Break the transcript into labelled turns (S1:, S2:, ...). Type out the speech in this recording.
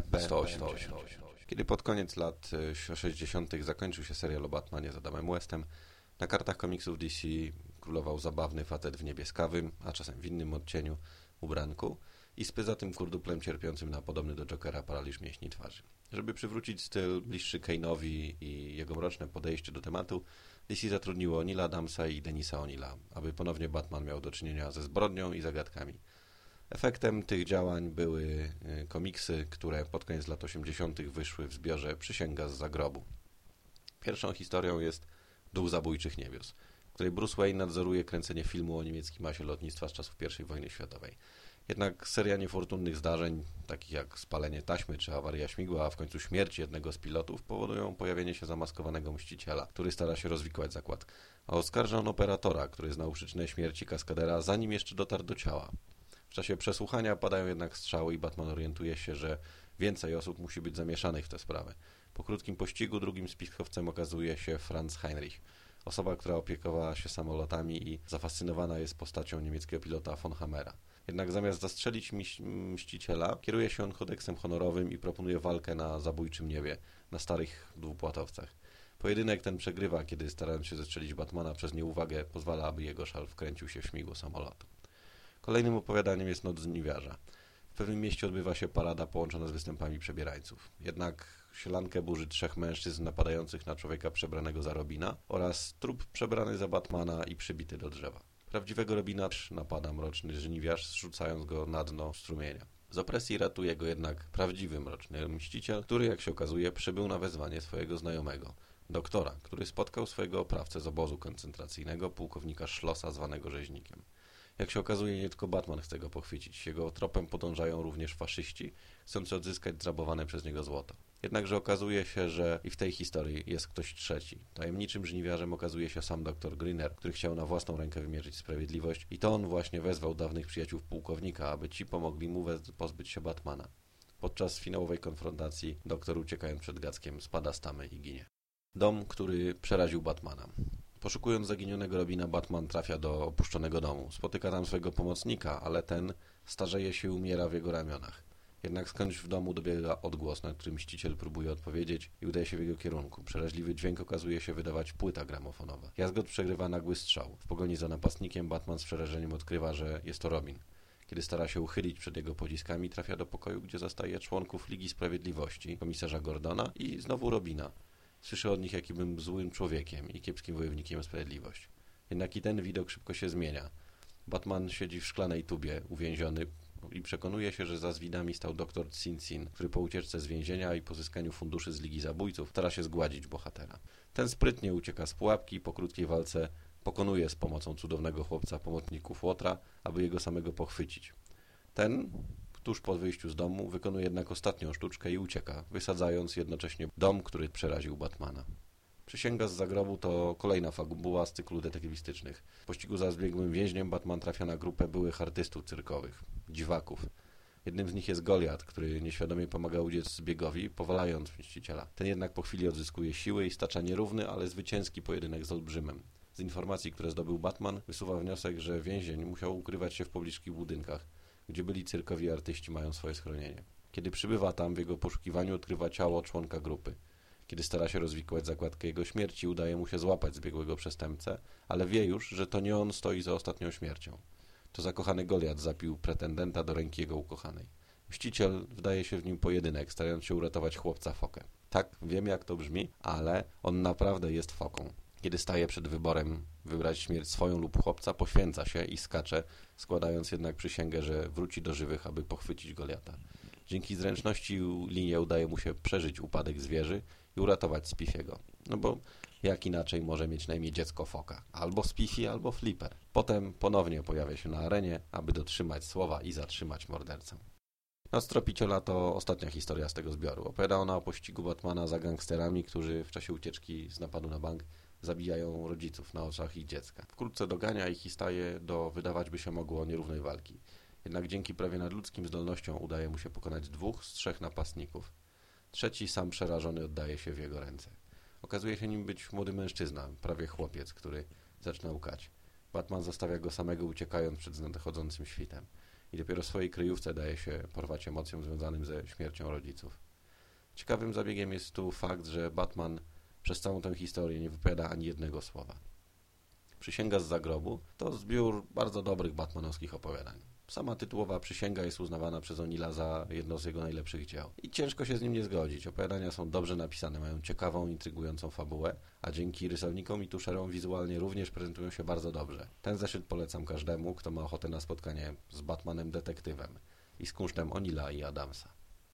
S1: B180. Kiedy pod koniec lat 60. E, zakończył się serial o Batmanie z Adamem Westem, na kartach komiksów DC królował zabawny facet w niebieskawym, a czasem w innym odcieniu, ubranku i spyza tym kurduplem cierpiącym na podobny do Jokera paraliż mięśni twarzy. Żeby przywrócić styl bliższy Kane'owi i jego mroczne podejście do tematu, DC zatrudniło Nila Adamsa i Denisa O'Neilla, aby ponownie Batman miał do czynienia ze zbrodnią i zagadkami. Efektem tych działań były y, komiksy, które pod koniec lat 80. wyszły w zbiorze Przysięga z zagrobu. Pierwszą historią jest Duch Zabójczych Niebios, w której Bruce Wayne nadzoruje kręcenie filmu o niemieckim masie lotnictwa z czasów I wojny światowej. Jednak seria niefortunnych zdarzeń, takich jak spalenie taśmy czy awaria śmigła, a w końcu śmierć jednego z pilotów, powodują pojawienie się zamaskowanego mściciela, który stara się rozwikłać zakład. A oskarża on operatora, który znał przyczynę śmierci kaskadera, zanim jeszcze dotarł do ciała. W czasie przesłuchania padają jednak strzały i Batman orientuje się, że więcej osób musi być zamieszanych w tę sprawę. Po krótkim pościgu drugim spiskowcem okazuje się Franz Heinrich, osoba, która opiekowała się samolotami i zafascynowana jest postacią niemieckiego pilota von Hammera. Jednak zamiast zastrzelić mściciela, kieruje się on kodeksem honorowym i proponuje walkę na zabójczym niebie, na starych dwupłatowcach. Pojedynek ten przegrywa, kiedy starając się zestrzelić Batmana przez nieuwagę, pozwala, aby jego szal wkręcił się w śmigło samolotu. Kolejnym opowiadaniem jest Noc Żniwiarza. W pewnym mieście odbywa się parada połączona z występami przebierańców. Jednak sielankę burzy trzech mężczyzn napadających na człowieka przebranego za Robina oraz trup przebrany za Batmana i przybity do drzewa. Prawdziwego Robina napada mroczny żniwiarz, zrzucając go na dno strumienia. Z opresji ratuje go jednak prawdziwy mroczny mściciel, który, jak się okazuje, przybył na wezwanie swojego znajomego, doktora, który spotkał swojego oprawcę z obozu koncentracyjnego, pułkownika Szlosa, zwanego rzeźnikiem. Jak się okazuje, nie tylko Batman chce go pochwycić. Jego tropem podążają również faszyści, chcący odzyskać zrabowane przez niego złoto. Jednakże okazuje się, że i w tej historii jest ktoś trzeci. Tajemniczym żniwiarzem okazuje się sam dr Greener, który chciał na własną rękę wymierzyć sprawiedliwość i to on właśnie wezwał dawnych przyjaciół pułkownika, aby ci pomogli mu pozbyć się Batmana. Podczas finałowej konfrontacji doktor uciekając przed Gackiem spada z tamy i ginie. Dom, który przeraził Batmana. Poszukując zaginionego Robina, Batman trafia do opuszczonego domu. Spotyka tam swojego pomocnika, ale ten starzeje się i umiera w jego ramionach. Jednak skądś w domu dobiega odgłos, na którym mściciel próbuje odpowiedzieć i udaje się w jego kierunku. Przeraźliwy dźwięk okazuje się wydawać płyta gramofonowa. Jazgot przegrywa nagły strzał. W pogoni za napastnikiem Batman z przerażeniem odkrywa, że jest to Robin. Kiedy stara się uchylić przed jego pociskami, trafia do pokoju, gdzie zastaje członków Ligi Sprawiedliwości, komisarza Gordona i znowu Robina. Słyszę od nich, jakibym złym człowiekiem i kiepskim wojownikiem o sprawiedliwość. Jednak i ten widok szybko się zmienia. Batman siedzi w szklanej tubie, uwięziony i przekonuje się, że za zwidami stał doktor Tsin który po ucieczce z więzienia i pozyskaniu funduszy z Ligi Zabójców stara się zgładzić bohatera. Ten sprytnie ucieka z pułapki i po krótkiej walce pokonuje z pomocą cudownego chłopca pomocników Łotra, aby jego samego pochwycić. Ten tuż po wyjściu z domu wykonuje jednak ostatnią sztuczkę i ucieka, wysadzając jednocześnie dom, który przeraził Batmana. Przysięga z zagrobu to kolejna fabuła z cyklu detektywistycznych. W pościgu za zbiegłym więźniem Batman trafia na grupę byłych artystów cyrkowych, dziwaków. Jednym z nich jest Goliat, który nieświadomie pomaga uciec zbiegowi, powalając mściciela. Ten jednak po chwili odzyskuje siły i stacza nierówny, ale zwycięski pojedynek z olbrzymem. Z informacji, które zdobył Batman, wysuwa wniosek, że więzień musiał ukrywać się w pobliskich budynkach gdzie byli cyrkowi artyści mają swoje schronienie. Kiedy przybywa tam, w jego poszukiwaniu odkrywa ciało członka grupy. Kiedy stara się rozwikłać zakładkę jego śmierci, udaje mu się złapać zbiegłego przestępcę, ale wie już, że to nie on stoi za ostatnią śmiercią. To zakochany Goliat zapił pretendenta do ręki jego ukochanej. Mściciel wdaje się w nim pojedynek, starając się uratować chłopca fokę. Tak, wiem jak to brzmi, ale on naprawdę jest foką. Kiedy staje przed wyborem wybrać śmierć swoją lub chłopca, poświęca się i skacze, składając jednak przysięgę, że wróci do żywych, aby pochwycić Goliata. Dzięki zręczności linie udaje mu się przeżyć upadek zwierzy i uratować Spiffiego. No bo jak inaczej może mieć na imię dziecko foka? Albo Spiffy, albo Flipper. Potem ponownie pojawia się na arenie, aby dotrzymać słowa i zatrzymać mordercę. Noc Tropiciela to ostatnia historia z tego zbioru. Opowiada ona o pościgu Batmana za gangsterami, którzy w czasie ucieczki z napadu na bank zabijają rodziców na oczach ich dziecka. Wkrótce dogania ich i staje do, wydawać by się mogło, nierównej walki. Jednak dzięki prawie nadludzkim zdolnościom udaje mu się pokonać dwóch z trzech napastników. Trzeci, sam przerażony, oddaje się w jego ręce. Okazuje się nim być młody mężczyzna, prawie chłopiec, który zaczyna łkać. Batman zostawia go samego uciekając przed nadchodzącym świtem. i dopiero swojej kryjówce daje się porwać emocjom związanym ze śmiercią rodziców. Ciekawym zabiegiem jest tu fakt, że Batman przez całą tę historię nie wypowiada ani jednego słowa. Przysięga z zagrobu to zbiór bardzo dobrych batmanowskich opowiadań. Sama tytułowa przysięga jest uznawana przez Onila za jedno z jego najlepszych dzieł. I ciężko się z nim nie zgodzić. Opowiadania są dobrze napisane, mają ciekawą, intrygującą fabułę, a dzięki rysownikom i tuszerom wizualnie również prezentują się bardzo dobrze. Ten zeszyt polecam każdemu, kto ma ochotę na spotkanie z Batmanem detektywem i z kunsztem Onila i Adamsa.